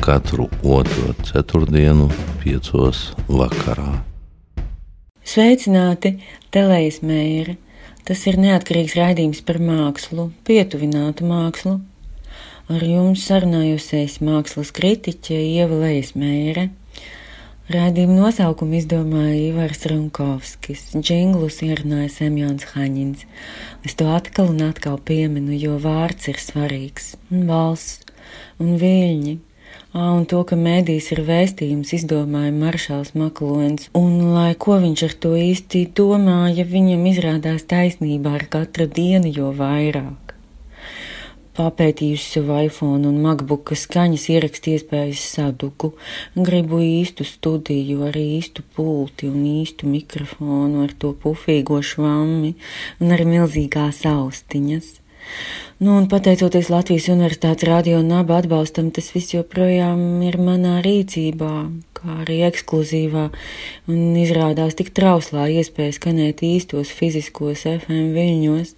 katru otro ceturtdienu, piecos vakarā. Sveicināti, Telējas mēra! Tas ir neatkarīgs raidījums par mākslu, pietuvinātu mākslu. Ar jums sarunājusies mākslas kritiķe Ieva Lejas mēra. Rādījumu nosaukumu izdomāja Ivars Runkovskis, džinglus ierunāja Semjons Haņins. Es to atkal un atkal pieminu, jo vārds ir svarīgs, un valsts, un viļņi, un to, ka mēdīs ir vēstījums, izdomāja Maršals Maklons, un lai ko viņš ar to īsti domāja, viņam izrādās taisnība ar katru dienu jo vairāk. Papētījusi savu iPhone un MacBook skaņas ierakstu iespējas saduku, gribu īstu studiju ar īstu pulti un īstu mikrofonu ar to pufīgo švammi un ar milzīgās austiņas. Nu, un pateicoties Latvijas Universitātes radio un abu atbalstam, tas viss joprojām ir manā rīcībā, kā arī ekskluzīvā, un izrādās tik trauslā iespēja skanēt īstos fiziskos FM viļņos.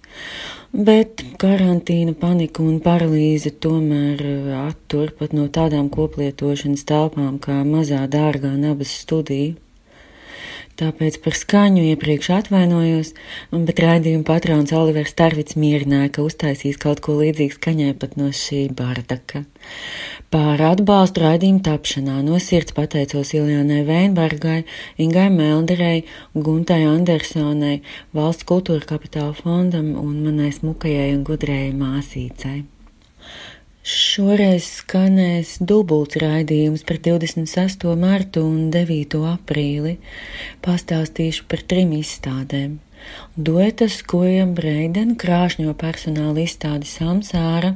Bet karantīna, panika un paralīze tomēr attur pat no tādām koplietošanas telpām kā mazā dārgā nabas studija. Tāpēc par skaņu iepriekš atvainojos, bet raidījuma patrons Olivers Starvits mierināja, ka uztaisīs kaut ko līdzīgu skaņai pat no šī bardaka. Pār atbalstu raidījuma tapšanā no sirds pateicos Iljanai Veinbergai, Ingai Melderei, Guntai Andersonai, Valsts kultūra kapitāla fondam un manai smukajai un gudrajai māsīcai. Šoreiz skanēs dubults raidījums par 26. martu un 9. aprīli. Pastāstīšu par trim izstādēm. Duetas Kojam Breiden, krāšņo personāla izstādi Samsāra,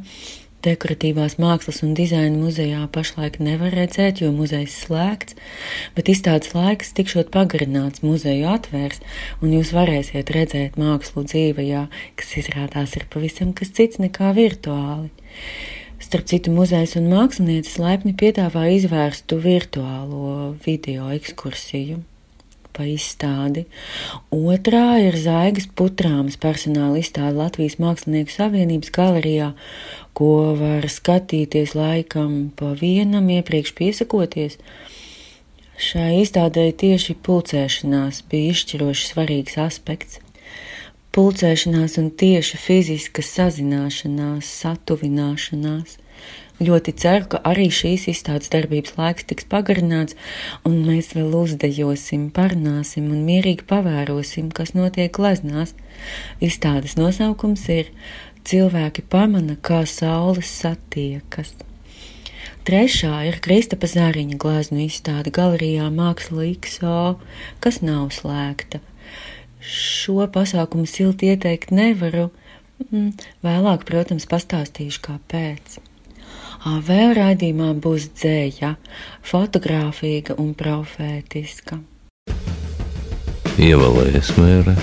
dekoratīvās mākslas un dizaina muzejā pašlaik nevar redzēt, jo muzejs slēgts, bet izstādes laiks tikšot pagarināts, muzeju atvērs, un jūs varēsiet redzēt mākslu dzīvajā, kas izrādās ir pavisam kas cits nekā virtuāli. Starp citu, muzejs un mākslinieces laipni piedāvā izvērstu virtuālo video ekskursiju pa izstādi. Otrā ir Zaigas putrāmas personāla izstāde Latvijas Mākslinieku Savienības galerijā, ko var skatīties laikam pa vienam iepriekš piesakoties. Šai izstādē tieši pulcēšanās bija izšķiroši svarīgs aspekts pulcēšanās un tieša fiziska sazināšanās, satuvināšanās. Ļoti ceru, ka arī šīs izstādes darbības laiks tiks pagarināts, un mēs vēl uzdejosim, parunāsim un mierīgi pavērosim, kas notiek gleznās. Izstādes nosaukums ir Cilvēki pamana, kā saules satiekas. Trešā ir Kristapa Zāriņa gleznu izstāde galerijā Māksla XO, kas nav slēgta. Šo pasākumu silti ieteikt nevaru. Mm, vēlāk, protams, pastāstīšu, kāpēc. Vēl raidījumā būs dzēja, fotografīga un profētiska. Ievēlējas mēre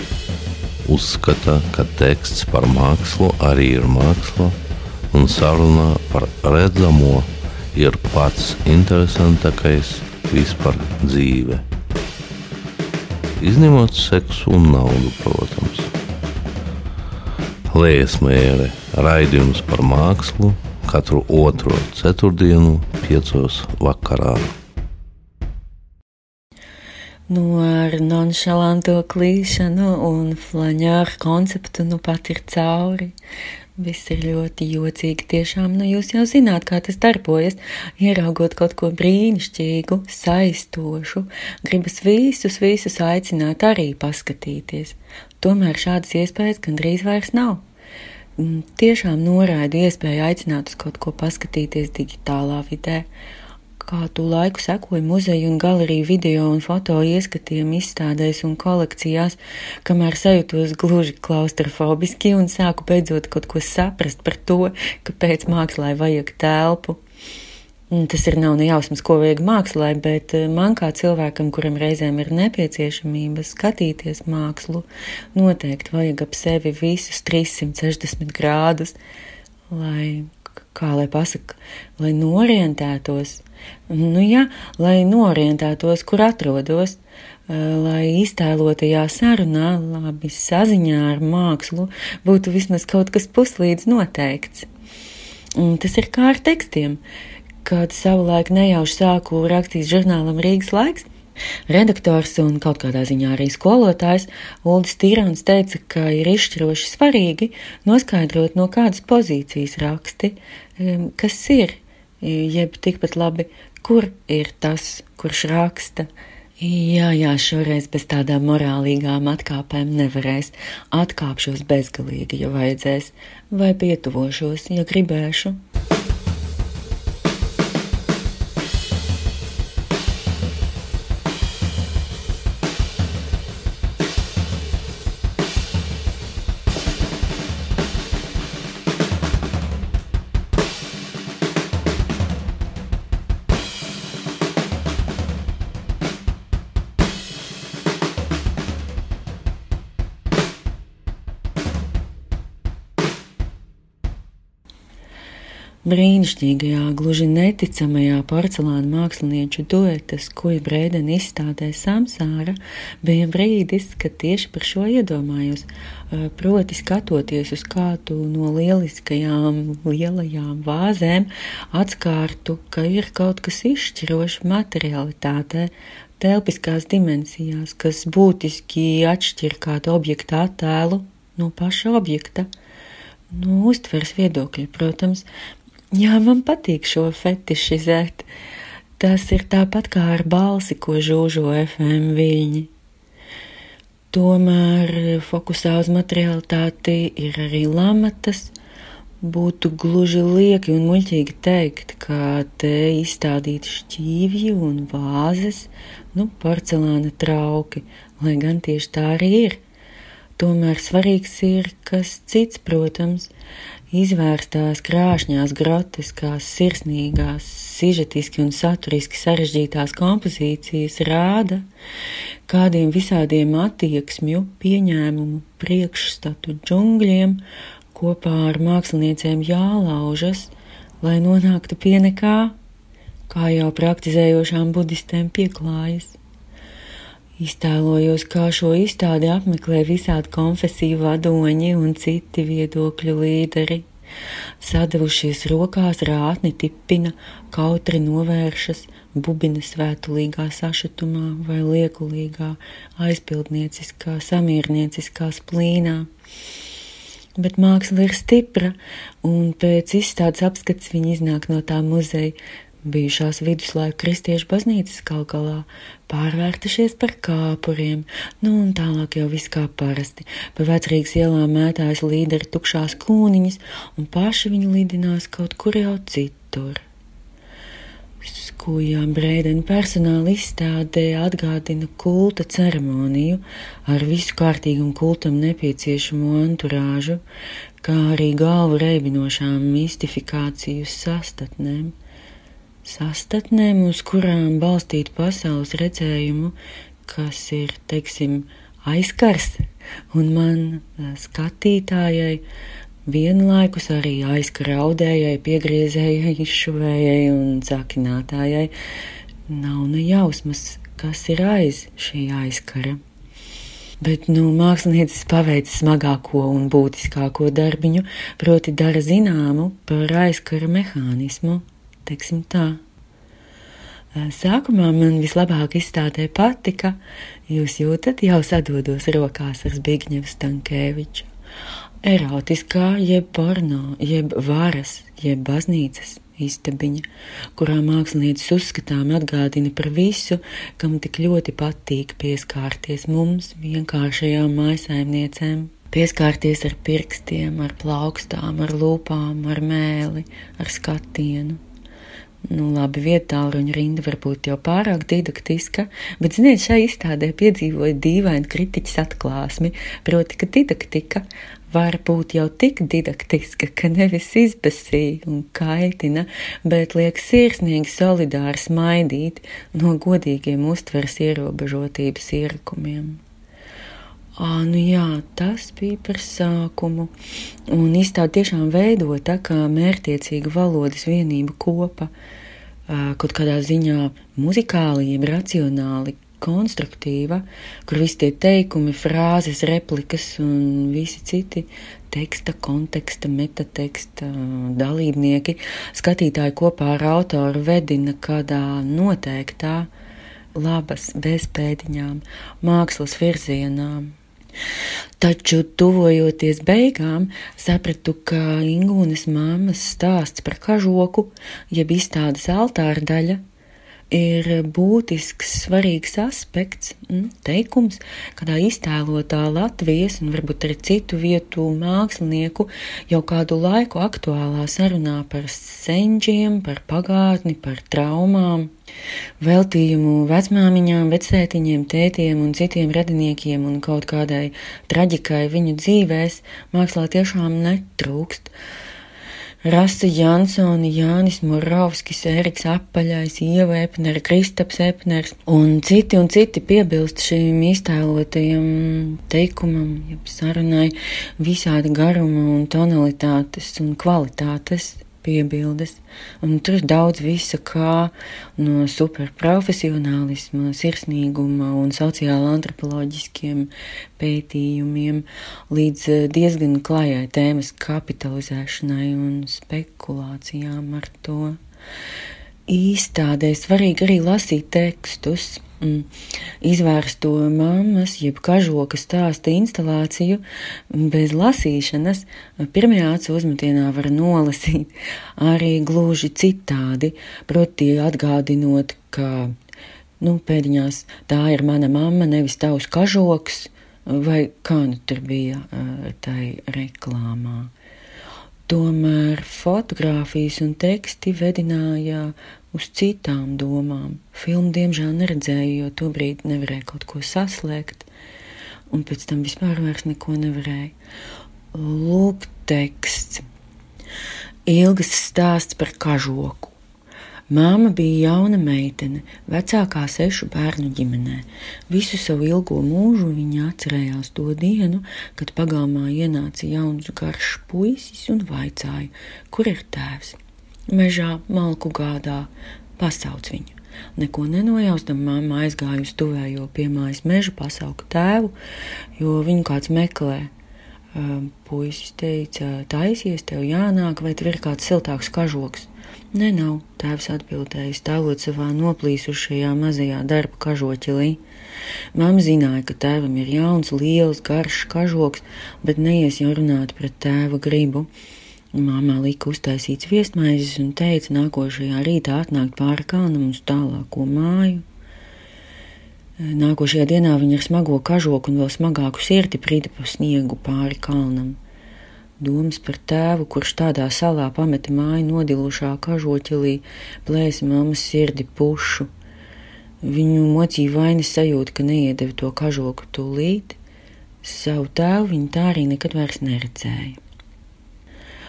uzskata, ka teksts par mākslu arī ir māksla, un saruna par redzamo ir pats interesantākais vispār dzīvē izņemot seksu un naudu, protams. Liesmēra raidījums par mākslu katru otro ceturtdienu, piecos vakarā. Nu, ar nonšalanto klīšanu un flaņāru konceptu nu pat ir cauri. Viss ir ļoti jocīgi. Tiešām, nu jūs jau zināt, kā tas darbojas. Ieraugot kaut ko brīnišķīgu, saistošu, gribas visus, visus aicināt arī paskatīties. Tomēr šādas iespējas gandrīz vairs nav. Mm, tiešām noraidu iespēju aicināt uz kaut ko paskatīties digitālā vidē kādu laiku sekoju muzeju un galeriju video un foto ieskatiem izstādēs un kolekcijās, kamēr sajūtos gluži klaustrofobiski un sāku beidzot kaut ko saprast par to, kāpēc mākslā vajag telpu. Tas ir nav nejausmas, ko vajag mākslā, bet eh, man kā cilvēkam, kuram reizēm ir nepieciešamība skatīties mākslu, noteikti vajag ap sevi visus 360 grādus, lai, kā lai pasaka, lai norientētos. Nu jā, lai norientētos, kur atrodos, lai iztēlotajā sarunā, labi saziņā ar mākslu, būtu vismaz kaut kas puslīdz noteikts. Un tas ir kā ar tekstiem. Kad savulaik nejauši sāku rakstīt žurnālam Rīgas laiks, Redaktors un kaut kādā ziņā arī skolotājs Uldis Tīrāns teica, ka ir izšķiroši svarīgi noskaidrot, no kādas pozīcijas raksti, kas ir, jeb tikpat labi, kur ir tas, kurš raksta. Jā, jā, šoreiz bez tādām morālīgām atkāpēm nevarēs. Atkāpšos bezgalīgi, ja vajadzēs, vai pietuvošos, ja gribēšu. Brīnišķīgajā, gluži neticamajā porcelāna mākslinieču duetas, kuģa brēdena izstādē Samsāra, bija brīdis, kad tieši par šo iedomājos, proti skatoties uz kādu no lieliskajām lielajām vāzēm, atskārtu, ka ir kaut kas izšķiroši materialitātē, telpiskās dimensijās, kas būtiski atšķir kādu objektu attēlu no paša objekta. No uztveres viedokļa, protams, Jā, man patīk šo fetišizēt. Tas ir tāpat kā ar balsi, ko žūžo FM viļņi. Tomēr fokusā uz materialitāti ir arī lamatas. Būtu gluži lieki un muļķīgi teikt, ka te izstādīti šķīvji un vāzes, nu, porcelāna trauki, lai gan tieši tā arī ir. Tomēr svarīgs ir kas cits, protams, izvērstās krāšņās, grotiskās, sirsnīgās, sižetiski un saturiski sarežģītās kompozīcijas rāda, kādiem visādiem attieksmju, pieņēmumu, priekšstatu džungļiem kopā ar māksliniecēm jālaužas, lai nonāktu pie nekā, kā jau praktizējošām budistēm pieklājas. Iztēlojos, kā šo izstādi apmeklē visādi konfesiju vadoņi un citi viedokļu līderi. Sadavušies rokās rātni tipina, kautri novēršas, bubina svētulīgā sašutumā vai liekulīgā, aizpildnieciskā, samiernieciskā splīnā. Bet māksla ir stipra, un pēc izstādes apskats viņa iznāk no tā muzeja, bijušās viduslaiku kristiešu baznīcas kaut galā, pārvērtušies par kāpuriem, nu un tālāk jau viss kā parasti. Pa vecrīgas ielām mētājas līderi tukšās kūniņas, un paši viņi lidinās kaut kur jau citur. Skujām brēdeni personāla izstādē atgādina kulta ceremoniju ar visu kārtīgam kultam nepieciešamo anturāžu, kā arī galvu reibinošām mistifikāciju sastatnēm sastatnēm, uz kurām balstīt pasaules redzējumu, kas ir, teiksim, aizkars, un man skatītājai vienlaikus arī aizkraudējai, piegriezējai, izšuvējai un zakinātājai nav ne jausmas, kas ir aiz šī aizkara. Bet nu, mākslinieks paveic smagāko un būtiskāko darbiņu, proti, dara zināmu par aizkara mehānismu teiksim tā. Sākumā man vislabāk izstādē patika, jūs jūtat, jau sadodos rokās ar Zbigņevu Stankēviču. Erotiskā, jeb porno, jeb varas, jeb baznīcas istabiņa, kurā māksliniecis uzskatām atgādina par visu, kam tik ļoti patīk pieskārties mums, vienkāršajām maisaimniecēm. Pieskārties ar pirkstiem, ar plaukstām, ar lūpām, ar mēli, ar skatienu Nu, labi, vietā ruņa rinda varbūt jau pārāk didaktiska, bet, ziniet, šai izstādē piedzīvoja dīvainu kritiķis atklāsmi, proti, ka didaktika var būt jau tik didaktiska, ka nevis izbasī un kaitina, bet liek sirsnīgi solidāri smaidīt no godīgiem uztveres ierobežotības ierakumiem. Ā, nu jā, tas bija par sākumu, un izstāde tiešām veidota kā mērtiecīga valodas vienība kopa, kaut kādā ziņā muzikāli, jeb racionāli konstruktīva, kur visi tie teikumi, frāzes, replikas un visi citi teksta, konteksta, metateksta dalībnieki skatītāji kopā ar autoru vedina kādā noteiktā labas bezpēdiņām, mākslas virzienā. Taču, tuvojoties beigām, sapratu, ka Ingūnas mammas stāsts par kažoku, jeb izstādes altāra daļa, ir būtisks, svarīgs aspekts, teikums, kādā iztēlotā Latvijas un varbūt arī citu vietu mākslinieku jau kādu laiku aktuālā sarunā par senčiem, par pagātni, par traumām. Veltījumu vecmāmiņām, vecētiņiem, tētiem un citiem radiniekiem un kaut kādai traģikai viņu dzīvēs mākslā tiešām netrūkst. Rasa Jansoni, Jānis Murovskis, Eriks Apaļais, Ieva Epnere, Kristaps Epners un citi un citi piebilst šīm iztēlotajam teikumam, jeb sarunai visādi garuma un tonalitātes un kvalitātes piebildes. Un tur ir daudz visa, kā no superprofesionālisma, sirsnīguma un sociāla antropoloģiskiem pētījumiem līdz eh, diezgan klājai tēmas kapitalizēšanai un spekulācijām ar to. Īstādē svarīgi arī lasīt tekstus izvērsto mammas, jeb kažoka stāsta instalāciju bez lasīšanas, pirmajā acu uzmetienā var nolasīt arī gluži citādi, proti atgādinot, ka, nu, pēdiņās tā ir mana mamma, nevis tavs kažoks, vai kā nu tur bija tai reklāmā. Tomēr fotografijas un teksti vedināja uz citām domām. Filmu diemžēl neredzēju, jo tobrīd nevarēju kaut ko saslēgt, un pēc tam vispār vairs neko nevarēju. Lūk, teksts. Ilgas stāsts par kažoku. Māma bija jauna meitene, vecākā sešu bērnu ģimenē. Visu savu ilgo mūžu viņa atcerējās to dienu, kad pagalmā ienāca jauns garš puisis un vaicāja, kur ir tēvs. Mežā malku gādā pasauc viņu. Neko nenojausdama mamma aizgāja uz tuvējo piemājas mežu pasaukt tēvu, jo viņu kāds meklē. Puisis teica, taisies, tev jānāk, vai tev ir kāds siltāks kažoks. Nē, nav, tēvs atbildēja, stāvot savā noplīsušajā mazajā darba kažoķilī. Māma zināja, ka tēvam ir jauns, liels, garš kažoks, bet neies jau runāt pret tēva gribu. Māmā lika uztaisīts viestmaizes un teica, nākošajā rītā atnākt pāri kalnam uz tālāko māju. Nākošajā dienā viņa ar smago kažoku un vēl smagāku sirdi prīda pa sniegu pāri kalnam. Domas par tēvu, kurš tādā salā pameta māju nodilušā kažoķelī, plēsa mammas sirdi pušu. Viņu mocīja vainas sajūta, ka neiedeva to kažoku tūlīt. Savu tēvu viņa tā arī nekad vairs neredzēja.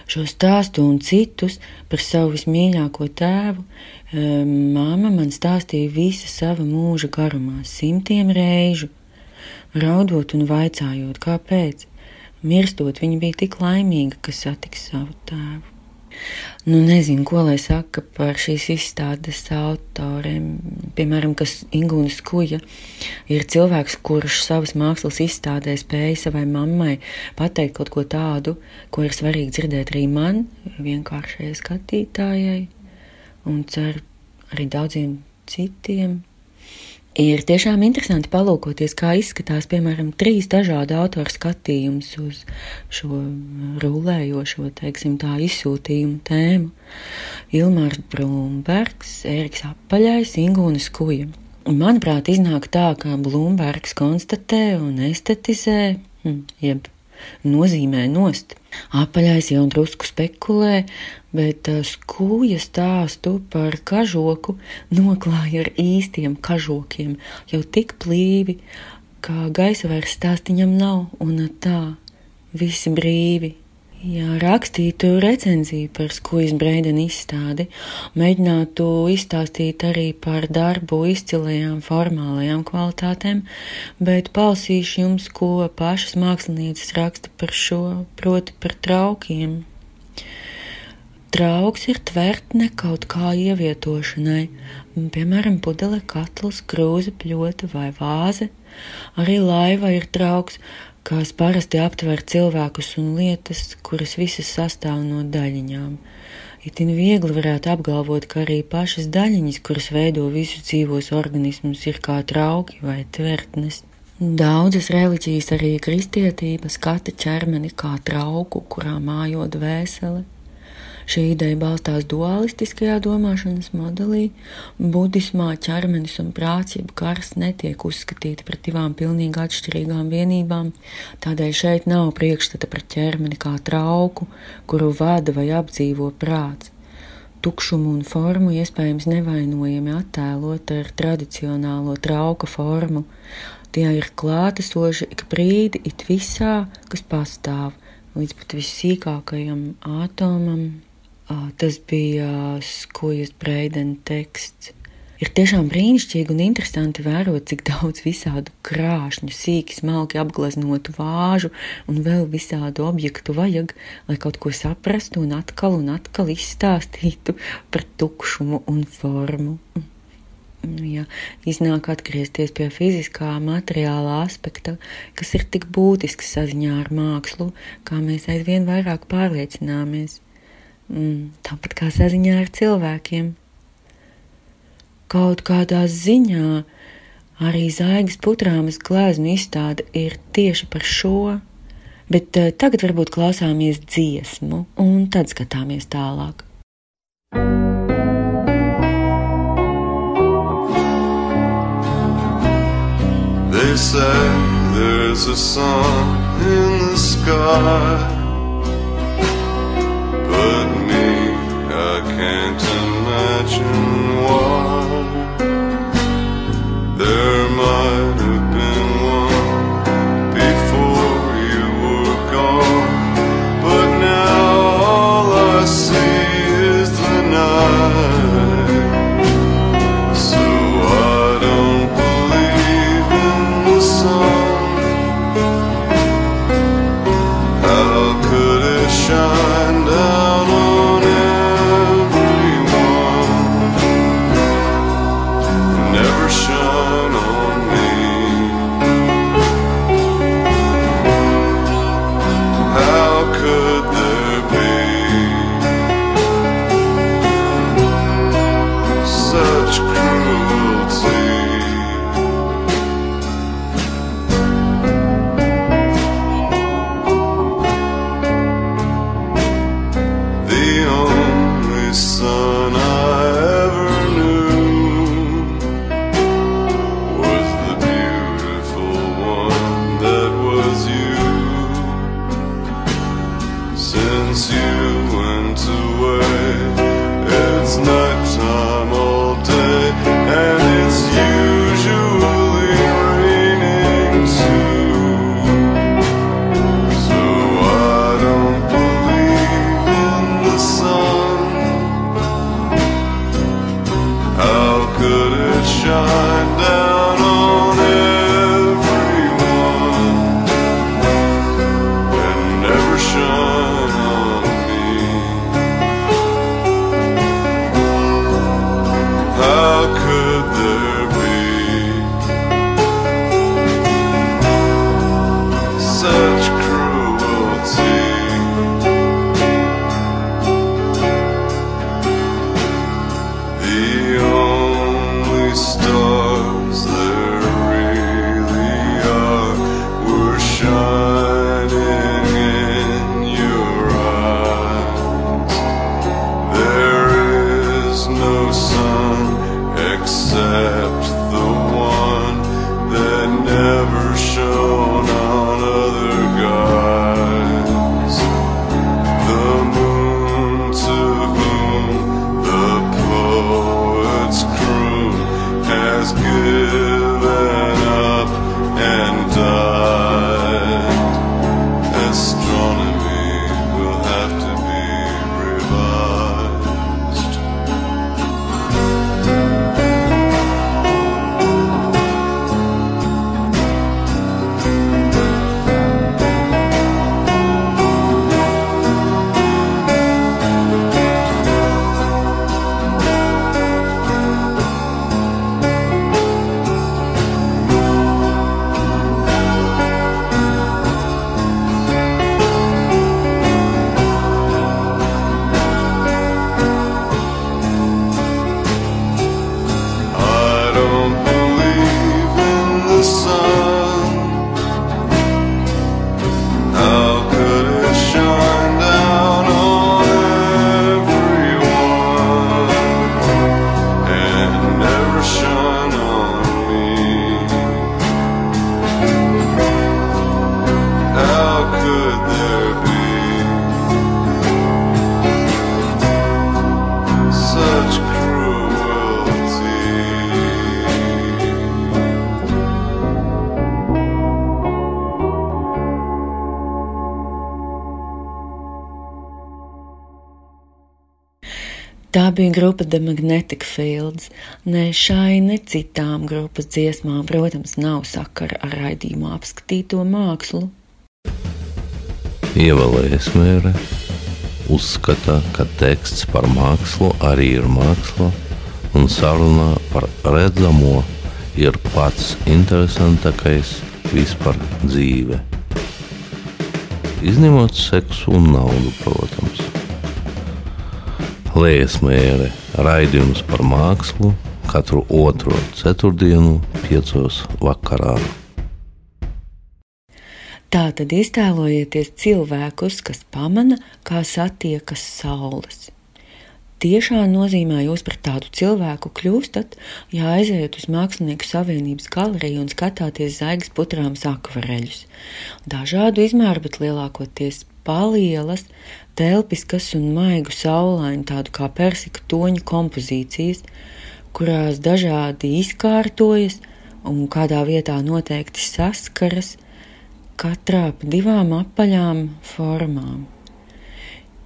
Šo stāstu un citus par savu vismīļāko tēvu māma man stāstīja visa sava mūža garumā, simtiem reižu, raudot un vaicājot, kāpēc. Mirstot, viņa bija tik laimīga, ka satiks savu tēvu. Nu, nezinu, ko lai saka par šīs izstādes autoriem. Piemēram, kas Ingūnas Kuja ir cilvēks, kurš savas mākslas izstādē spēja savai mammai pateikt kaut ko tādu, ko ir svarīgi dzirdēt arī man, vienkāršajai skatītājai, un ceru arī daudziem citiem. Ir tiešām interesanti palūkoties, kā izskatās, piemēram, trīs dažādu autoru skatījums uz šo rulējošo, teiksim, tā izsūtījumu tēmu. Ilmārs Blūmbergs, Ēriks Apaļais, Ingūnas Kuja. Un, manuprāt, iznāk tā, ka Blūmbergs konstatē un estetizē, hm, jeb nozīmē nost. Apaļais jau drusku spekulē, bet skūja stāstu par kažoku noklāja ar īstiem kažokiem, jau tik plīvi, ka gaisa vairs stāstiņam nav, un tā visi brīvi Jā, rakstītu recenziju par Skujas Breidena izstādi, mēģinātu izstāstīt arī par darbu izcilajām formālajām kvalitātēm, bet palasīšu jums, ko pašas mākslinieces raksta par šo, proti par traukiem. Trauks ir tvertne kaut kā ievietošanai, piemēram, pudele, katls, krūze, pļota vai vāze. Arī laiva ir trauks, kas parasti aptver cilvēkus un lietas, kuras visas sastāv no daļiņām. Itin viegli varētu apgalvot, ka arī pašas daļiņas, kuras veido visus dzīvos organismus, ir kā trauki vai tvertnes. Daudzas reliģijas, arī kristietība, skata ķermeni kā trauku, kurā mājo dvēsele. Šī ideja balstās dualistiskajā domāšanas modelī. Budismā ķermenis un prāts, jeb gars, netiek uzskatīti par divām pilnīgi atšķirīgām vienībām, tādēļ šeit nav priekšstata par ķermeni kā trauku, kuru vada vai apdzīvo prāts. Tukšumu un formu iespējams nevainojami attēlot ar tradicionālo trauka formu. Tie ir klātesoši ik brīdi, it visā, kas pastāv, līdz pat vissīkākajam atomam, Tas bija skojas breidena teksts. Ir tiešām brīnišķīgi un interesanti vērot, cik daudz visādu krāšņu, sīki, smalki apgleznotu vāžu un vēl visādu objektu vajag, lai kaut ko saprastu un atkal un atkal izstāstītu par tukšumu un formu. Ja iznāk atgriezties pie fiziskā, materiālā aspekta, kas ir tik būtisks saziņā ar mākslu, kā mēs aizvien vairāk pārliecināmies. Mm, tāpat kā saziņā ar cilvēkiem. Kaut kādā ziņā arī zaigas putrāmas gleznu izstāde ir tieši par šo, bet uh, tagad varbūt klausāmies dziesmu un tad skatāmies tālāk. They say there's a sun in the sky but me, I can't imagine why. There might bija grupa The Magnetic Fields. Ne šai, ne citām grupas dziesmām, protams, nav sakara ar raidījumu apskatīto mākslu. Ievēlēsmēra uzskata, ka teksts par mākslu arī ir māksla, un saruna par redzamo ir pats interesantākais vispār dzīve. Izņemot seksu un naudu, protams. Lēsmēre raidījums par mākslu katru otro ceturtdienu, piecos vakarā. Tā tad iztēlojieties cilvēkus, kas pamana, kā satiekas saules. Tiešā nozīmē jūs par tādu cilvēku kļūstat, ja aiziet uz Mākslinieku savienības galeriju un skatāties zaigas putrāmas akvareļus. Dažādu izmēru, bet lielākoties palielas, telpiskas un maigu saulainu, tādu kā persika toņu kompozīcijas, kurās dažādi izkārtojas un kādā vietā noteikti saskaras, katrā pa divām apaļām formām.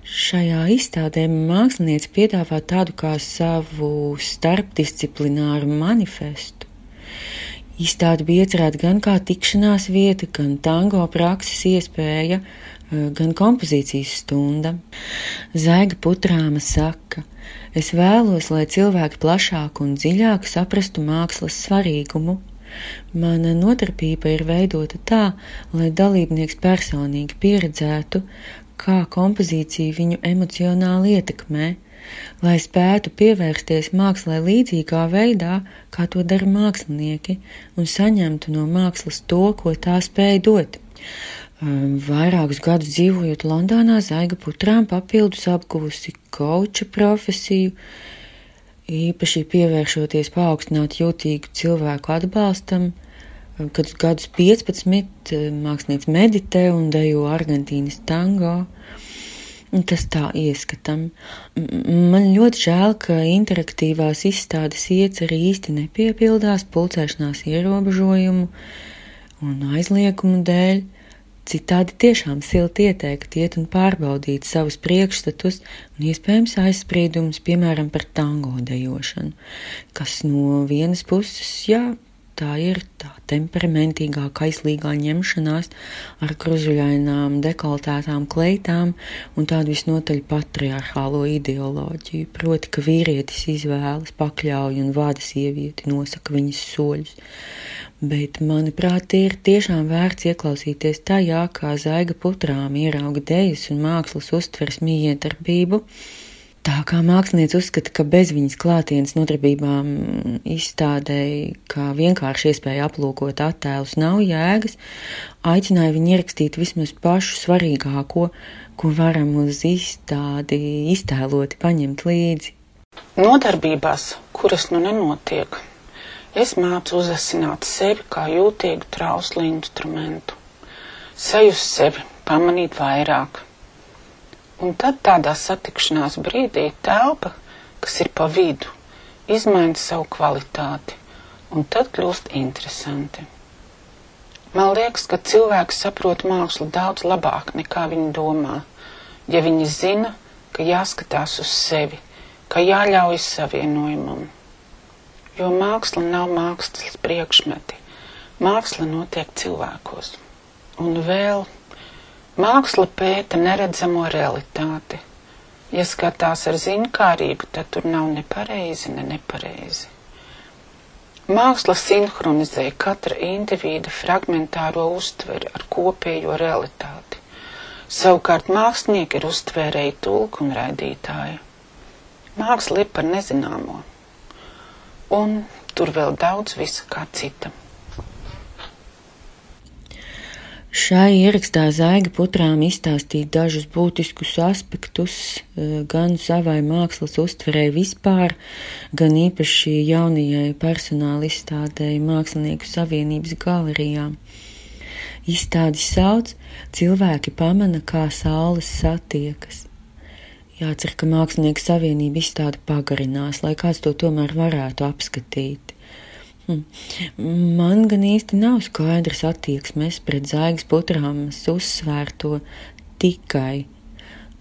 Šajā izstādē mākslinieci piedāvā tādu kā savu starpdisciplināru manifestu. Izstāde bija iecerēta gan kā tikšanās vieta, gan tango prakses iespēja, gan kompozīcijas stunda. Zaiga putrāma saka, es vēlos, lai cilvēki plašāk un dziļāk saprastu mākslas svarīgumu. Mana nodarbība ir veidota tā, lai dalībnieks personīgi pieredzētu, kā kompozīcija viņu emocionāli ietekmē, lai spētu pievērsties mākslē līdzīgā veidā, kā to dara mākslinieki, un saņemtu no mākslas to, ko tā spēj dot. Vairākus gadus dzīvojot Londonā, Zaiga putrām papildus apguvusi koča profesiju, īpaši pievēršoties paaugstināt jūtīgu cilvēku atbalstam, kad gadus 15 mākslinieks meditē un dejo Argentīnas tango. Tas tā ieskatām. Man ļoti žēl, ka interaktīvās izstādes ieceri īsti nepiepildās pulcēšanās ierobežojumu un aizliegumu dēļ. Citādi tiešām silti ieteikt iet un pārbaudīt savus priekšstatus un iespējams aizspriedumus, piemēram, par tango dejošanu, kas no vienas puses, jā, tā ir tā temperamentīgā, kaislīgā ņemšanās ar gruzuļainām, dekoltētām kleitām un tādu visnotaļ patriarchālo ideoloģiju, proti, ka vīrietis izvēlas, pakļauj un vada sievieti, nosaka viņas soļus bet, manuprāt, ir tiešām vērts ieklausīties tajā, kā zaiga putrām ierauga dejas un mākslas uztveres miedarbību. Tā kā mākslinieci uzskata, ka bez viņas klātienes nodarbībām izstādēji, kā vienkārši iespēja aplūkot attēlus, nav jēgas, aicināja viņu ierakstīt vismaz pašu svarīgāko, ko varam uz izstādi iztēloti paņemt līdzi. Nodarbībās, kuras nu nenotiek, Es mācu uzasināt sevi kā jūtīgu trauslu instrumentu, sajust sevi, pamanīt vairāk. Un tad tādā satikšanās brīdī telpa, kas ir pa vidu, izmaina savu kvalitāti, un tad kļūst interesanti. Man liekas, ka cilvēks saprot mākslu daudz labāk nekā viņi domā, ja viņi zina, ka jāskatās uz sevi, ka jāļaujas savienojumam jo māksla nav mākslas priekšmeti. Māksla notiek cilvēkos. Un vēl māksla pēta neredzamo realitāti. Ja skatās ar zinkārību, tad tur nav ne pareizi, ne nepareizi. Māksla sinhronizē katra individa fragmentāro uztveri ar kopējo realitāti. Savukārt mākslinieki ir uztvērēji tulku un raidītāji. Māksla ir par nezināmo un tur vēl daudz visa kā cita. Šai ierakstā Zaiga putrām izstāstīja dažus būtiskus aspektus e, gan savai mākslas uztverē vispār, gan īpaši jaunajai personāla izstādēji Mākslinieku savienības galerijā. Izstādi sauc Cilvēki pamana, kā saules satiekas. Jācer, ka Mākslinieku savienība izstāde pagarinās, lai kāds to tomēr varētu apskatīt. Hm. Man gan īsti nav skaidrs attieksmes pret zaigas putrāmas uzsvērto tikai.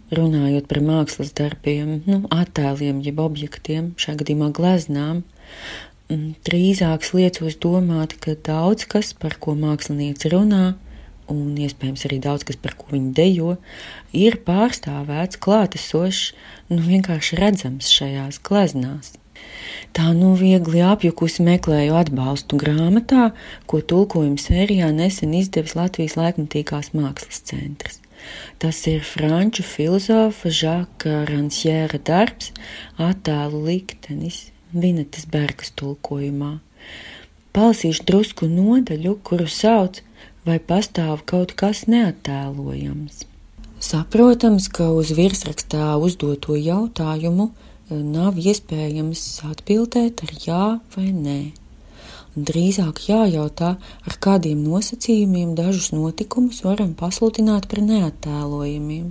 runājot par mākslas darbiem, nu, attēliem, jeb objektiem, šajā gadījumā gleznām, drīzāk liecos domāt, ka daudz kas, par ko mākslinieci runā, un iespējams arī daudz kas, par ko viņi dejo, ir pārstāvēts, klātesošs, nu vienkārši redzams šajās gleznās. Tā nu viegli apjukusi meklēju atbalstu grāmatā, ko tulkojuma sērijā nesen izdevis Latvijas laikmatīgās mākslas centrs. Tas ir franču filozofa Žaka Ransjēra darbs, attēlu liktenis, Vinetas Bergas tulkojumā. Palasīšu drusku nodaļu, kuru sauc vai pastāv kaut kas neattēlojams. Saprotams, ka uz virsrakstā uzdoto jautājumu e, nav iespējams atbildēt ar jā vai nē. Drīzāk jājautā, ar kādiem nosacījumiem dažus notikumus varam pasludināt par neattēlojamiem.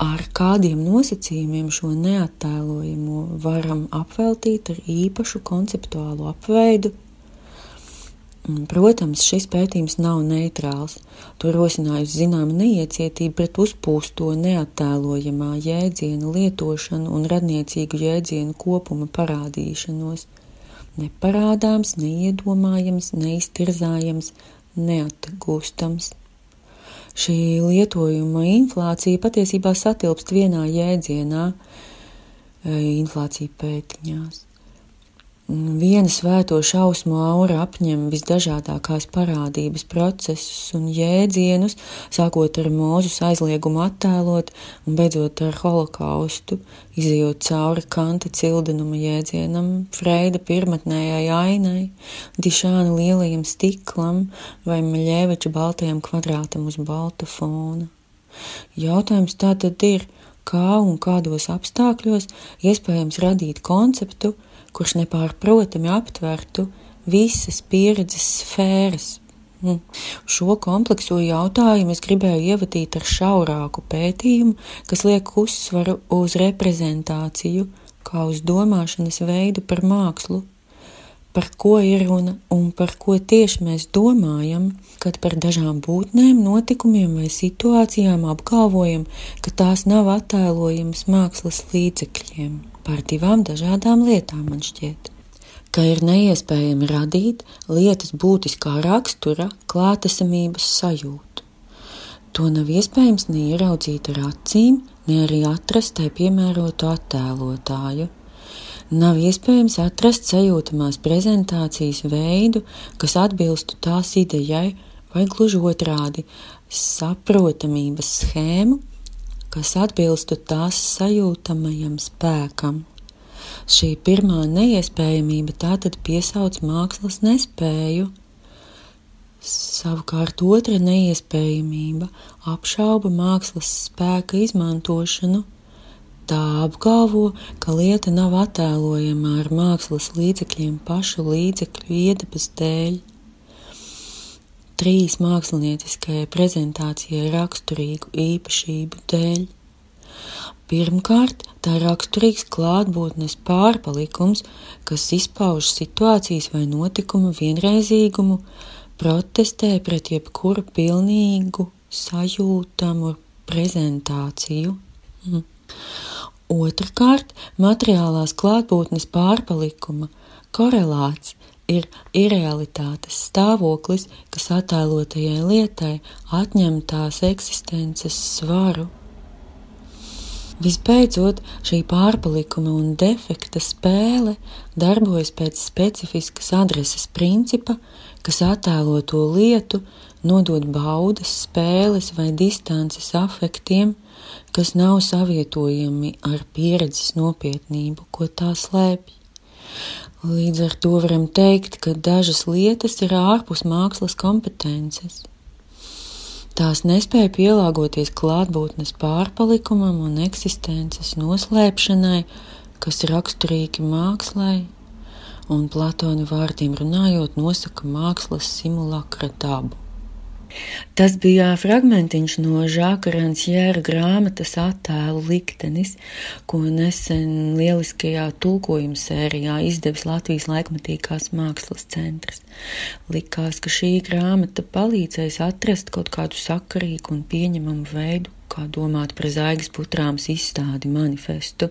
Ar kādiem nosacījumiem šo neattēlojamo varam apveltīt ar īpašu konceptuālu apveidu Protams, šis pētījums nav neitrāls. To rosinājusi zināma neiecietība pret uzpūsto neattēlojamā jēdziena lietošanu un radniecīgu jēdzienu kopuma parādīšanos. Neparādāms, neiedomājams, neiztirzājams, neatgūstams. Šī lietojuma inflācija patiesībā satilpst vienā jēdzienā - inflācija pētiņās. Viena svēto šausmu aura apņem visdažādākās parādības procesus un jēdzienus, sākot ar mūzus aizliegumu attēlot un beidzot ar holokaustu, izējot cauri Kanta cildenuma jēdzienam, Freida pirmatnējai ainai, Dišāna lielajam stiklam vai Maļēveča baltajam kvadrātam uz balta fona. Jautājums tātad ir, kā un kādos apstākļos iespējams radīt konceptu, kurš nepārprotami aptvertu visas pieredzes sfēras. Mm. Šo komplekso jautājumu es gribēju ievadīt ar šaurāku pētījumu, kas liek uzsvaru uz reprezentāciju, kā uz domāšanas veidu par mākslu, par ko ir runa un par ko tieši mēs domājam, kad par dažām būtnēm, notikumiem vai situācijām apgalvojam, ka tās nav attēlojamas mākslas līdzekļiem par divām dažādām lietām, man šķiet. Ka ir neiespējami radīt lietas būtiskā rakstura klātesamības sajūtu. To nav iespējams ne ieraudzīt ar acīm, ne arī atrast tai piemērotu attēlotāju. Nav iespējams atrast sajūtamās prezentācijas veidu, kas atbilstu tās idejai, vai gluži otrādi - saprotamības schēmu, kas atbilstu tās sajūtamajam spēkam. Šī pirmā neiespējamība tātad piesauc mākslas nespēju. Savukārt otra neiespējamība apšauba mākslas spēka izmantošanu. Tā apgalvo, ka lieta nav attēlojama ar mākslas līdzekļiem pašu līdzekļu iedabas dēļ trīs mākslinieckajai prezentācijai raksturīgu īpašību dēļ. Pirmkārt, tā ir raksturīgs klātbūtnes pārpalikums, kas izpauž situācijas vai notikuma vienreizīgumu, protestē pret jebkuru pilnīgu sajūtamu prezentāciju. Mm. Otrakārt, materiālās klātbūtnes pārpalikuma korelāts ir irrealitātes stāvoklis, kas attēlotajai lietai atņem tās eksistences svaru. Visbeidzot, šī pārpalikuma un defekta spēle darbojas pēc specifiskas adreses principa, kas attēlo to lietu, nodot baudas, spēles vai distances afektiem, kas nav savietojami ar pieredzes nopietnību, ko tā slēpj. Līdz ar to varam teikt, ka dažas lietas ir ārpus mākslas kompetences. Tās nespēja pielāgoties klātbūtnes pārpalikumam un eksistences noslēpšanai, kas raksturīgi mākslai, un Platona vārdiem runājot, nosaka mākslas simulakra dabu. Tas bija fragmentiņš no Žāka Ransjēra grāmatas attēlu liktenis, ko nesen lieliskajā tulkojuma sērijā izdevis Latvijas laikmatīgās mākslas centrs. Likās, ka šī grāmata palīdzēs atrast kaut kādu sakarīgu un pieņemamu veidu, kā domāt par zaigas putrāms izstādi manifestu,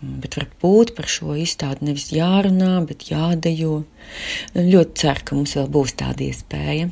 bet varbūt par šo izstādi nevis jārunā, bet jādejo. Ļoti ceru, ka mums vēl būs tāda iespēja.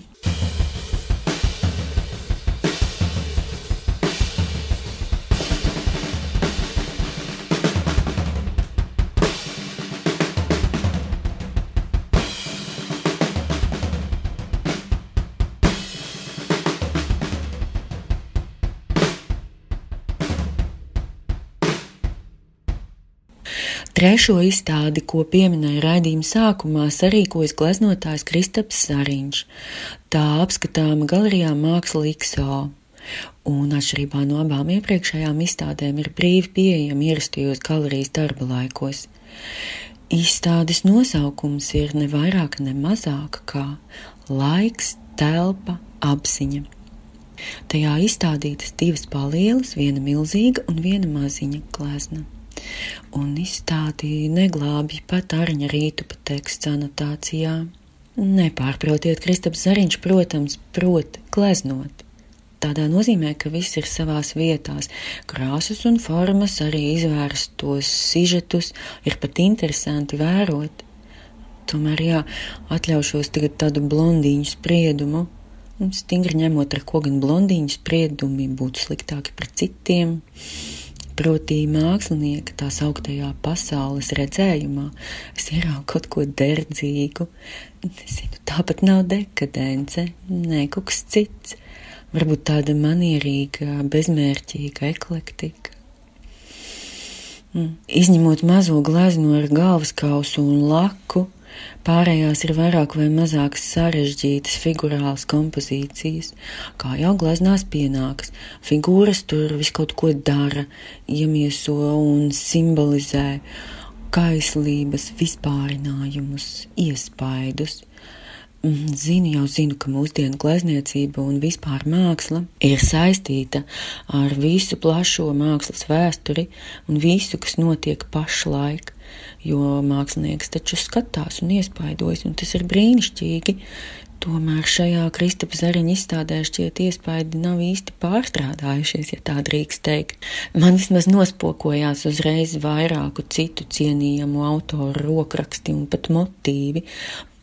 Trešo izstādi, ko pieminēja raidījuma sākumā, sarīkojas gleznotājs Kristaps Zariņš. Tā apskatāma galerijā Māksla XO. Un atšķirībā no abām iepriekšējām izstādēm ir brīvi pieejama ierastajos galerijas darba laikos. Izstādes nosaukums ir ne vairāk, ne mazāk kā laiks, telpa, apziņa. Tajā izstādītas divas palielas, viena milzīga un viena maziņa glezna un izstādi neglābj pat arņa rītu pa teksta anotācijā. Nepārprotiet, Kristaps Zariņš, protams, prot gleznot. Tādā nozīmē, ka viss ir savās vietās, krāsas un formas, arī izvērstos sižetus ir pat interesanti vērot. Tomēr, jā, atļaušos tagad tādu blondīņu spriedumu, un stingri ņemot, ar ko gan blondīņu spriedumi būtu sliktāki par citiem. Proti, mākslinieka tā sauktajā pasaules redzējumā es ieraugu kaut ko derdzīgu. Nezinu, tāpat nav dekadence, nē, kaut kas cits. Varbūt tāda manierīga, bezmērķīga eklektika. Mm. Izņemot mazo glezno ar galvas kausu un laku, Pārējās ir vairāk vai mazāk sarežģītas figurālas kompozīcijas, kā jau gleznās pienākas. Figūras tur visu kaut ko dara, iemieso un simbolizē kaislības vispārinājumus, iespaidus. Mm, zinu, jau zinu, ka mūsdienu glezniecība un vispār māksla ir saistīta ar visu plašo mākslas vēsturi un visu, kas notiek pašlaik jo mākslinieks taču skatās un iespaidojas, un tas ir brīnišķīgi. Tomēr šajā Kristapa Zariņa izstādē šķiet iespaidi nav īsti pārstrādājušies, ja tā drīkst teikt. Man vismaz nospokojās uzreiz vairāku citu cienījamu autoru rokraksti un pat motīvi,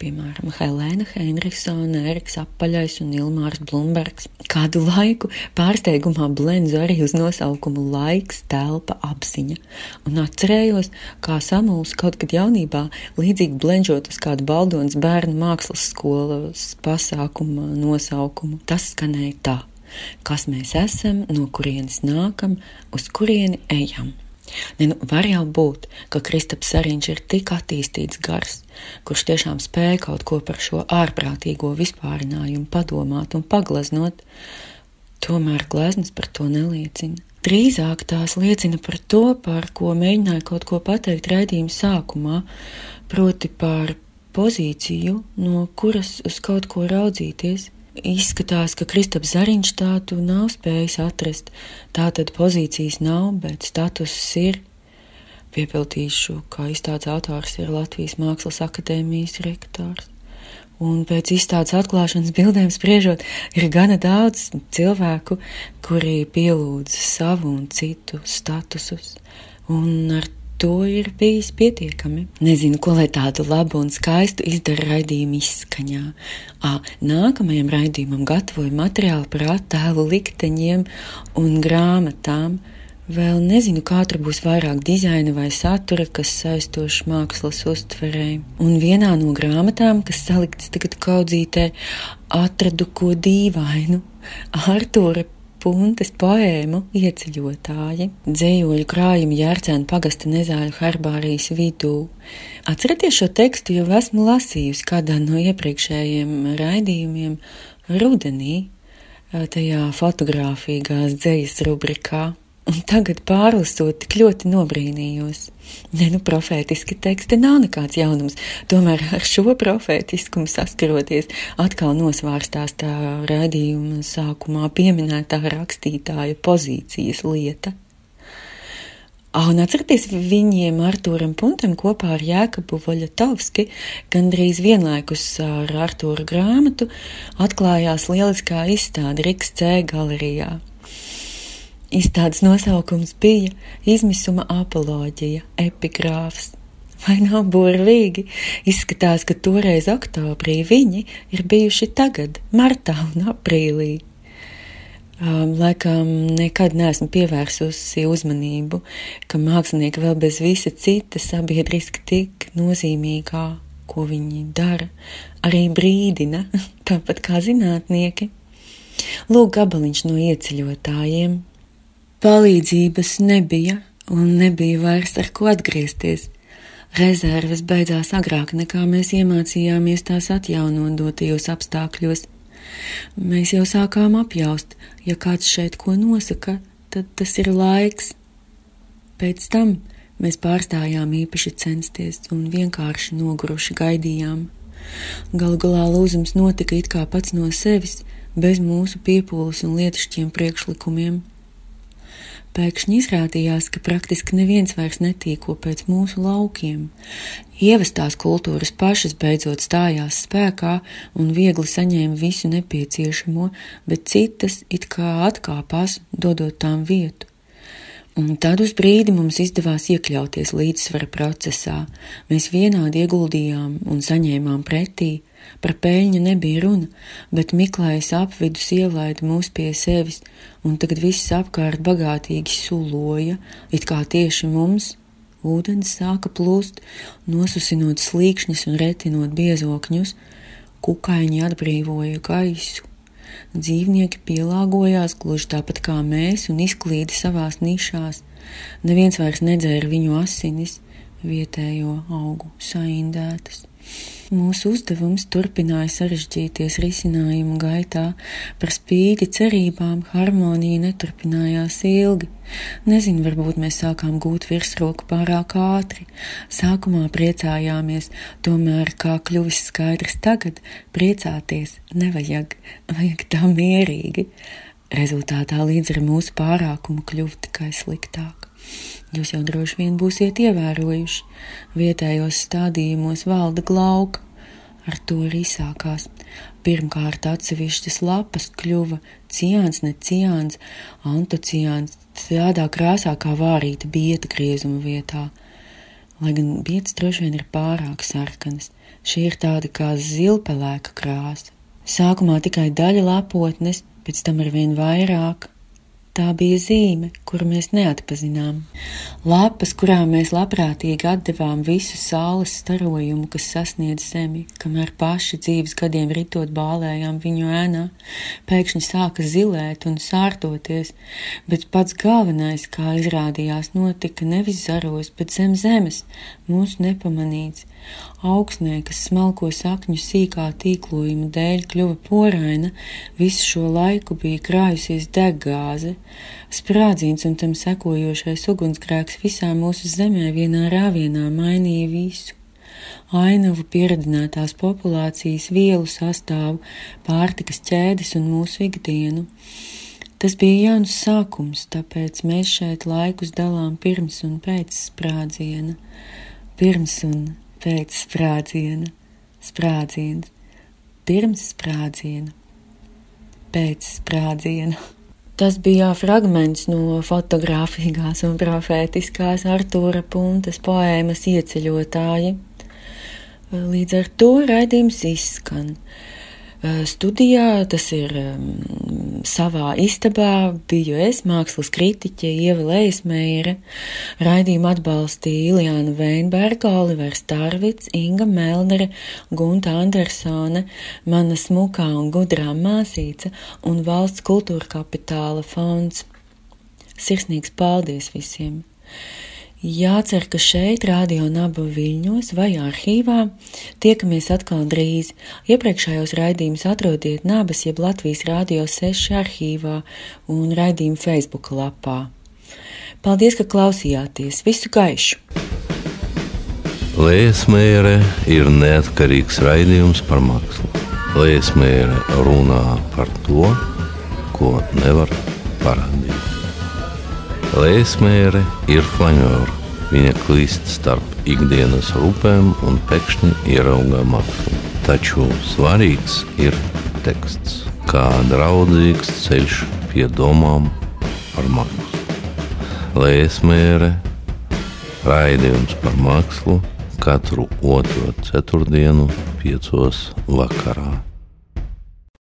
piemēram, Helēna Henriksona, Eriks Apaļais un Ilmārs Blumbergs. Kādu laiku pārsteigumā blenzu arī uz nosaukumu laiks, telpa, apziņa, un atcerējos, kā samuls kaut kad jaunībā, līdzīgi blenžot uz kādu Baldons bērnu mākslas skolas pasākuma nosaukumu. Tas skanēja tā, kas mēs esam, no kurienes nākam, uz kurieni ejam. Ne, nu, var jau būt, ka Kristaps Sariņš ir tik attīstīts gars, kurš tiešām spēja kaut ko par šo ārprātīgo vispārinājumu padomāt un paglaznot, tomēr gleznas par to neliecina. Drīzāk tās liecina par to, par ko mēģināja kaut ko pateikt raidījuma sākumā, proti par pozīciju, no kuras uz kaut ko raudzīties, Izskatās, ka Kristaps Zariņš tādu nav spējis atrast. Tā tad pozīcijas nav, bet status ir. Piepildīšu, ka izstādes autors ir Latvijas Mākslas akadēmijas rektors. Un pēc izstādes atklāšanas bildēm spriežot, ir gana daudz cilvēku, kuri pielūdz savu un citu statusus. Un ar to ir bijis pietiekami. Nezinu, ko lai tādu labu un skaistu izdara raidījuma izskaņā. À, nākamajam raidījumam gatavoju materiālu par attēlu likteņiem un grāmatām. Vēl nezinu, kā tur būs vairāk dizaina vai satura, kas saistoši mākslas uztverē. Un vienā no grāmatām, kas saliktas tagad kaudzītē, atradu ko dīvainu. Artūra puntes poēmu ieceļotāji, dzējoļu krājumi Jērcēna pagasta nezāļu herbārijas vidū. Atcerieties šo tekstu, jau esmu lasījusi kādā no iepriekšējiem raidījumiem rudenī, tajā fotografīgās dzējas rubrikā. Un tagad pārlasot, tik ļoti nobrīnījos. Ne, nu, profētiski teksti nav nekāds jaunums, tomēr ar šo profētiskumu saskaroties, atkal nosvārstās tā raidījuma sākumā pieminētā rakstītāja pozīcijas lieta. Un atcerieties, viņiem Artūram Puntam kopā ar Jēkabu Voļatovski gandrīz vienlaikus ar Artūra grāmatu atklājās lieliskā izstāde Riks C galerijā. Izstādes nosaukums bija Izmisuma apoloģija, epigrāfs. Vai nav burvīgi? Izskatās, ka toreiz oktobrī viņi ir bijuši tagad, martā un aprīlī. Um, laikam nekad neesmu pievērsusi uzmanību, ka mākslinieki vēl bez visa cita sabiedriski tik nozīmīgā, ko viņi dara, arī brīdina, tāpat kā zinātnieki. Lūk, gabaliņš no ieceļotājiem. Palīdzības nebija, un nebija vairs ar ko atgriezties. Rezerves beidzās agrāk nekā mēs iemācījāmies tās atjaunot dotajos apstākļos. Mēs jau sākām apjaust, ja kāds šeit ko nosaka, tad tas ir laiks. Pēc tam mēs pārstājām īpaši censties un vienkārši noguruši gaidījām. Galu galā lūzums notika it kā pats no sevis, bez mūsu piepūles un lietišķiem priekšlikumiem. Pēkšņi izrādījās, ka praktiski neviens vairs netīko pēc mūsu laukiem. Ievestās kultūras pašas beidzot stājās spēkā un viegli saņēma visu nepieciešamo, bet citas it kā atkāpās, dodot tām vietu. Un tad uz brīdi mums izdevās iekļauties līdzsvara procesā. Mēs vienādi ieguldījām un saņēmām pretī, Par peļņu nebija runa, bet Miklājs apvidus ielaida mūs pie sevis, un tagad viss apkārt bagātīgi suloja, it kā tieši mums. Ūdens sāka plūst, nosusinot slīkšņus un retinot biezokņus, kukaiņi atbrīvoja gaisu. Dzīvnieki pielāgojās gluži tāpat kā mēs un izklīda savās nišās. Neviens vairs nedzēra viņu asinis, vietējo augu saindētas. Mūsu uzdevums turpināja sarežģīties risinājumu gaitā, par spīti cerībām harmonija neturpinājās ilgi. Nezinu, varbūt mēs sākām gūt virsroku pārāk ātri. Sākumā priecājāmies, tomēr, kā kļuvis skaidrs tagad, priecāties nevajag, vajag tā mierīgi. Rezultātā līdz ar mūsu pārākumu kļuva tikai sliktāk. Jūs jau droši vien būsiet ievērojuši, vietējos stādījumos valda glauka. Ar to arī sākās. Pirmkārt, atsevišķas lapas kļuva ciāns, ne ciāns, antociāns, tādā krāsā kā vārīta bieta griezuma vietā. Lai gan bietas droši vien ir pārāk sarkanas, šī ir tāda kā zilpelēka krāsa. Sākumā tikai daļa lapotnes, pēc tam ar vien vairāk, Tā bija zīme, kuru mēs neatpazinām. Lapas, kurām mēs labprātīgi atdevām visu saules starojumu, kas sasniedz zemi, kamēr paši dzīves gadiem ritot bālējām viņu ēnā, pēkšņi sāka zilēt un sārtoties, bet pats galvenais, kā izrādījās, notika nevis zaros, bet zem zemes, mūsu nepamanīts. Augsnē, kas smalko sakņu sīkā tīklojuma dēļ kļuva poraina, visu šo laiku bija krājusies deggāze. Sprādziens un tam sekojošais ugunsgrēks visā mūsu zemē vienā rāvienā mainīja visu ainavu pieredzinātās populācijas vielu sastāvu, pārtikas ķēdes un mūsu ikdienu. Tas bija jauns sākums, tāpēc mēs šeit laikus dalām pirms un pēc sprādziena. Pirms un pēc sprādziena, sprādziens, pirms sprādziena, pēc sprādziena. Tas bija fragments no fotografīgās un profētiskās Artūra Puntas poēmas ieceļotāji. Līdz ar to raidījums izskan. Eh, studijā, tas ir savā istabā, biju es, mākslas kritiķe Ieva Leismeire, raidījumu atbalstīja Iljāna Veinberga, Olivers Tarvits, Inga Melnere, Gunta Andersone, mana smukā un gudrā māsīca un valsts kultūra kapitāla fonds. Sirsnīgs paldies visiem! Jācer, ka šeit, Radio Naba Viļņos vai arhīvā, tiekamies atkal drīz. Iepriekšējos raidījumus atrodiet Nabas jeb Latvijas Rādio 6 arhīvā un raidījumu Facebook lapā. Paldies, ka klausījāties! Visu gaišu! Liesmēra ir neatkarīgs raidījums par mākslu. Liesmēra runā par to, ko nevar parādīt. Lēsmēre ir flanēra. Viņa klīst starp ikdienas rūpēm un pēkšņi ierauga maksu. Taču svarīgs ir teksts, kā draudzīgs ceļš pie domām par mākslu. Lēsmēre, raidījums par mākslu katru otro ceturtdienu, piecos vakarā.